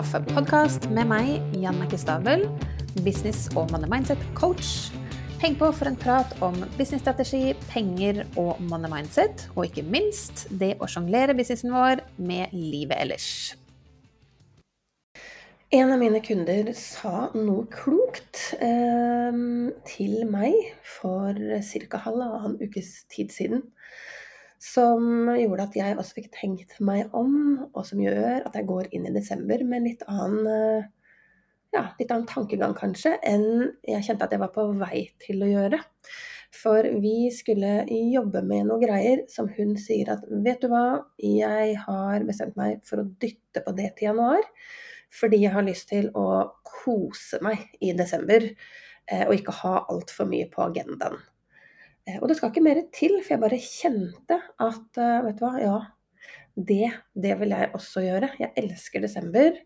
kaffepodkast med meg, Jannicke Stabel, business- og money mindset-coach. Heng på for en prat om businessstrategi, penger og money mindset, og ikke minst det å sjonglere businessen vår med livet ellers. En av mine kunder sa noe klokt eh, til meg for ca. halvannen ukes tid siden som gjorde at jeg også fikk tenkt meg om, og som gjør at jeg går inn i desember med litt annen, eh, ja, litt annen tankegang kanskje, enn jeg kjente at jeg var på vei til å gjøre. For vi skulle jobbe med noe greier som hun sier at vet du hva, jeg har bestemt meg for å dytte på det til januar. Fordi jeg har lyst til å kose meg i desember, eh, og ikke ha altfor mye på agendaen. Og det skal ikke mer til, for jeg bare kjente at eh, vet du hva, ja, det, det vil jeg også gjøre. Jeg elsker desember.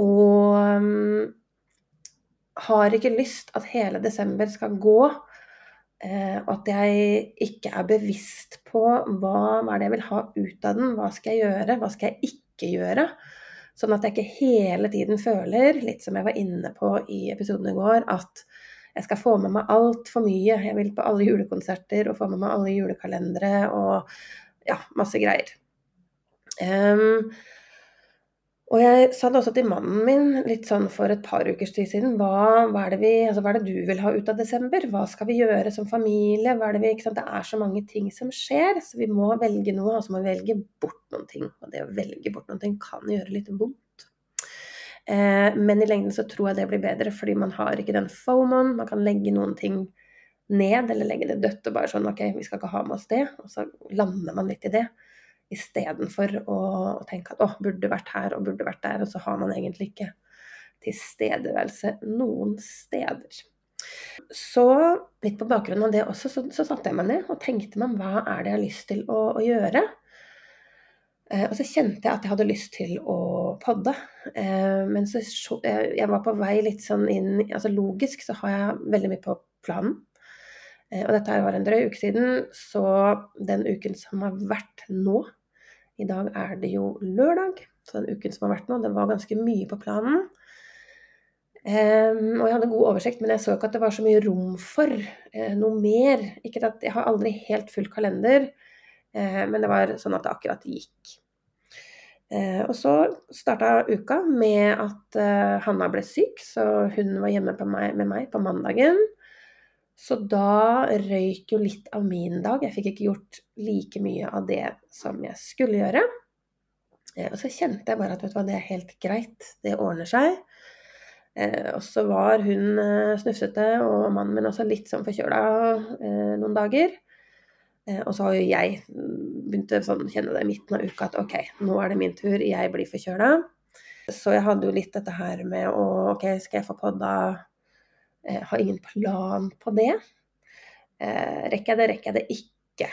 Og um, har ikke lyst at hele desember skal gå. Eh, og at jeg ikke er bevisst på hva, hva er det jeg vil ha ut av den. Hva skal jeg gjøre, hva skal jeg ikke gjøre? Sånn at jeg ikke hele tiden føler, litt som jeg var inne på i episoden i går, at jeg skal få med meg altfor mye. Jeg vil på alle julekonserter og få med meg alle julekalendere og ja, masse greier. Um, og jeg sa det også til mannen min litt sånn for et par ukers tid siden. Hva, hva, er vi, altså, hva, er det du vil ha ut av desember? Hva skal vi gjøre som familie? Det, vi, det, er så mange ting som skjer, så vi må velge noe. Og så må vi velge bort noen ting. Og det å velge bort noen ting kan gjøre litt vondt. Eh, men i lengden så tror jeg det blir bedre, fordi man har ikke den fomoen. Man kan legge noen ting ned, eller legge det dødt og bare sånn OK, vi skal ikke ha med oss det. Og så lander man litt i det. Istedenfor å, å tenke at å, burde vært her og burde vært der, og så har man egentlig ikke tilstedeværelse noen steder. Så litt på bakgrunn av det også, så, så satte jeg meg ned og tenkte meg hva er det jeg har lyst til å, å gjøre. Eh, og så kjente jeg at jeg hadde lyst til å podde. Eh, men så eh, jeg var på vei litt sånn inn Altså logisk så har jeg veldig mye på planen. Og dette var en drøy uke siden, så den uken som har vært nå I dag er det jo lørdag, så den uken som har vært nå, det var ganske mye på planen. Um, og jeg hadde god oversikt, men jeg så ikke at det var så mye rom for uh, noe mer. Ikke at Jeg har aldri helt full kalender, uh, men det var sånn at det akkurat gikk. Eh, og så starta uka med at eh, Hanna ble syk, så hun var hjemme meg, med meg på mandagen. Så da røyk jo litt av min dag. Jeg fikk ikke gjort like mye av det som jeg skulle gjøre. Eh, og så kjente jeg bare at vet du hva, det er helt greit, det ordner seg. og så var hun snufsete, og mannen min også litt sånn forkjøla noen dager. Og så har jo jeg begynte sånn, å kjenne det i midten av uka at OK, nå er det min tur, jeg blir forkjøla. Så jeg hadde jo litt dette her med å OK, skal jeg få podda? Jeg har ingen plan på det. Eh, rekker jeg det, rekker jeg det ikke?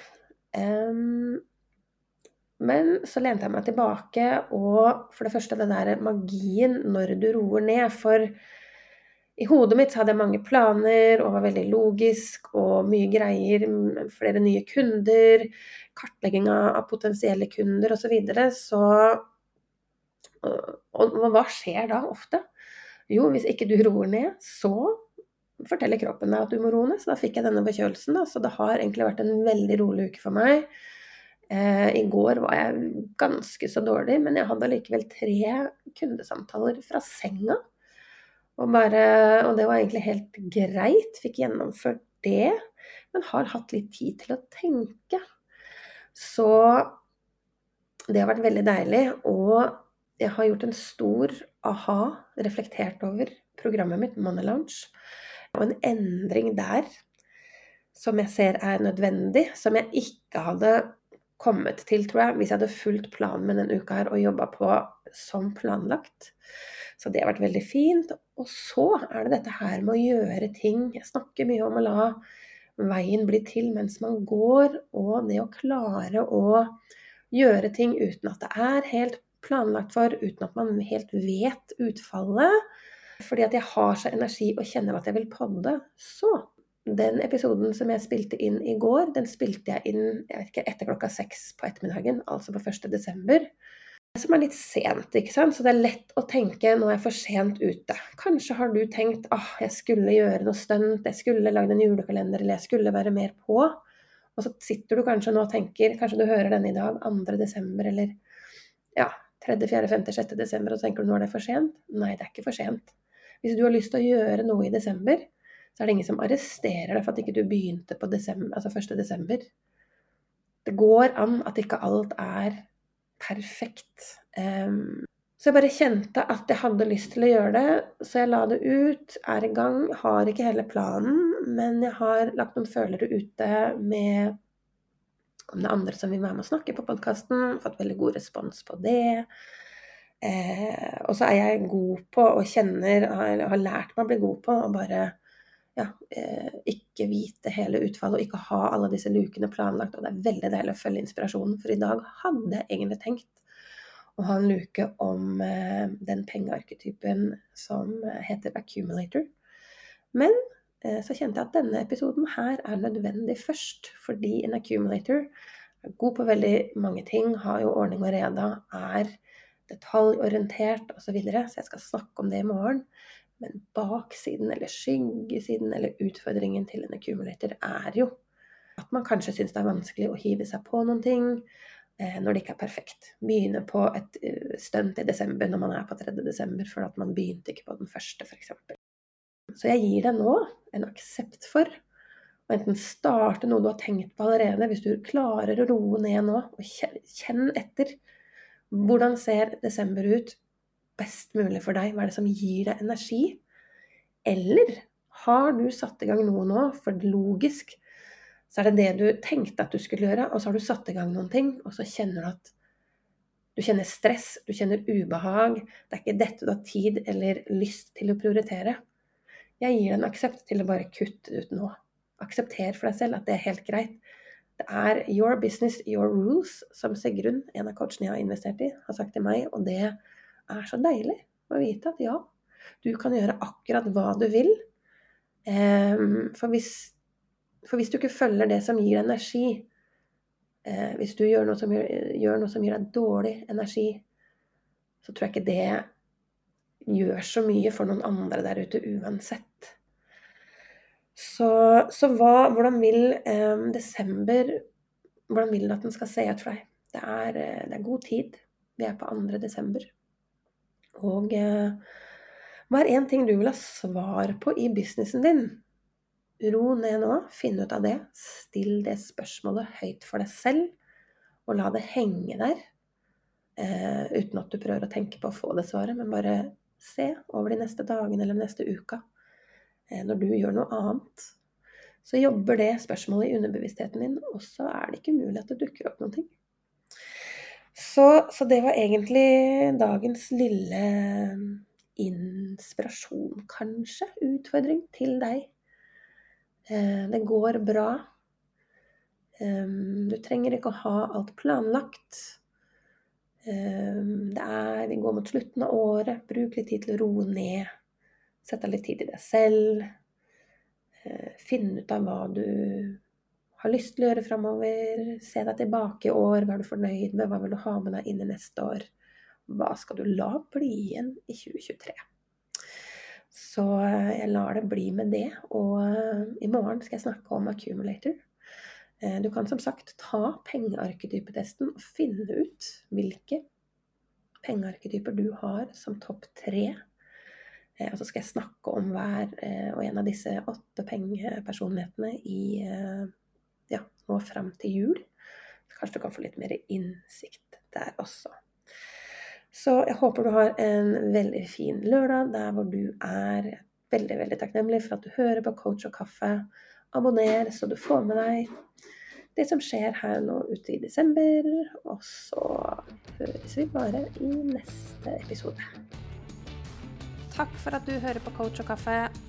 Men så lente jeg meg tilbake, og for det første den der magien når du roer ned. For i hodet mitt hadde jeg mange planer og var veldig logisk og mye greier. Flere nye kunder, kartlegging av potensielle kunder osv. Så, videre, så og, og hva skjer da ofte? Jo, hvis ikke du roer ned, så forteller kroppen deg at du må roe ned. Så da fikk jeg denne forkjølelsen. Da. Så det har egentlig vært en veldig rolig uke for meg. Eh, I går var jeg ganske så dårlig, men jeg hadde likevel tre kundesamtaler fra senga. Og, bare, og det var egentlig helt greit. Fikk gjennomført det. Men har hatt litt tid til å tenke. Så det har vært veldig deilig. Og jeg har gjort en stor aha, reflektert over programmet mitt, Money Lounge. Og en endring der som jeg ser er nødvendig, som jeg ikke hadde kommet til, tror jeg, hvis jeg hadde fulgt planen med denne uka her og jobba på som planlagt. Så det har vært veldig fint. Og så er det dette her med å gjøre ting. Jeg snakker mye om å la veien bli til mens man går, og det å klare å gjøre ting uten at det er helt planlagt for, uten at man helt vet utfallet. Fordi at jeg har så energi og kjenner at jeg vil podde. Så den episoden som jeg spilte inn i går, den spilte jeg inn jeg ikke, etter klokka seks på ettermiddagen, altså på 1. desember. som er litt sent, ikke sant. Så det er lett å tenke nå er jeg for sent ute. Kanskje har du tenkt ah, jeg skulle gjøre noe stunt, jeg skulle lagd en julekalender, eller jeg skulle være mer på. Og så sitter du kanskje nå og tenker, kanskje du hører denne i dag, 2. desember, eller ja, 3., 4., 5., 6. desember, og tenker du nå er det for sent. Nei, det er ikke for sent. Hvis du har lyst til å gjøre noe i desember, så er det ingen som arresterer deg for at ikke du begynte på desember, altså 1. desember. Det går an at ikke alt er perfekt. Um, så jeg bare kjente at jeg hadde lyst til å gjøre det, så jeg la det ut, er i gang. Har ikke hele planen, men jeg har lagt noen følere ute med om det er andre som vil være med å snakke på podkasten. Fått veldig god respons på det. Eh, og så er jeg god på og kjenner, har, har lært meg å bli god på å bare ja, eh, ikke vite hele utfallet og ikke ha alle disse lukene planlagt. Og det er veldig deilig å følge inspirasjonen, for i dag hadde jeg egentlig tenkt å ha en luke om eh, den pengearketypen som heter accumulator. Men eh, så kjente jeg at denne episoden her er nødvendig først, fordi en accumulator er god på veldig mange ting, har jo ordning og reda, er detaljorientert osv. Så, videre, så jeg skal snakke om det i morgen. Men baksiden, eller skyggesiden, eller utfordringen til en accumulator er jo at man kanskje syns det er vanskelig å hive seg på noen ting eh, når det ikke er perfekt. Begynne på et uh, stunt i desember når man er på 3. desember, for at man begynte ikke på den første, f.eks. Så jeg gir deg nå en aksept for å enten starte noe du har tenkt på allerede, hvis du klarer å roe ned nå og kjenn etter hvordan ser desember ut best mulig for deg? Hva er det som gir deg energi? Eller har du satt i gang noe nå? For logisk så er det det du tenkte at du skulle gjøre, og så har du satt i gang noen ting, og så kjenner du at du kjenner stress, du kjenner ubehag. Det er ikke dette du har tid eller lyst til å prioritere. Jeg gir deg en aksept til å bare kutte ut nå. Aksepter for deg selv at det er helt greit. Det er your business, your rules, som Sigrun, en av coachene jeg har investert i, har sagt til meg. Og det er så deilig å vite at ja, du kan gjøre akkurat hva du vil. Um, for, hvis, for, hvis, du ikke følger det som gir deg energi, uh, hvis du gjør noe, som gjør, gjør noe som gir deg dårlig energi, så tror jeg ikke det gjør så mye for noen andre der ute uansett. Så, så hva, hvordan vil eh, desember Hvordan vil du at den skal se ut for deg? Det er, eh, det er, god tid. Vi er på 2. desember. Og eh, hva er én ting du vil ha svar på i businessen din? Ro ned nå, finn ut av det. Still det spørsmålet høyt for deg selv, og la det henge der. Eh, uten at du prøver å tenke på å få det svaret, men bare se over de neste dagene eller neste uka. Eh, når du gjør noe annet, så jobber det spørsmålet i underbevisstheten din, og så er det ikke umulig at det dukker opp ting. Så, så det var egentlig dagens lille inspirasjon, kanskje, utfordring til deg. Eh, det går bra. Du trenger ikke å ha alt planlagt. Det er, vi går mot slutten av året. Bruk litt tid til å roe ned. Sett deg litt tid i deg selv. Eh, Finn ut av hva du har lyst til å gjøre framover. Se deg tilbake i år. Hva er du fornøyd med? Hva vil du ha med deg inn i neste år? Hva skal du la bli igjen i 2023? Så eh, jeg lar det bli med det. Og eh, i morgen skal jeg snakke om accumulator. Du kan som sagt ta pengearketypetesten og finne ut hvilke pengearketyper du har som topp tre Eh, og så skal jeg snakke om hver eh, og en av disse åtte pengepersonlighetene i eh, ja, nå fram til jul. kanskje du kan få litt mer innsikt der også. Så jeg håper du har en veldig fin lørdag der hvor du er veldig, veldig takknemlig for at du hører på Coach og kaffe. Abonner så du får med deg det som skjer her nå ute i desember. Og så høres vi bare i neste episode. Takk for at du hører på Coach og kaffe.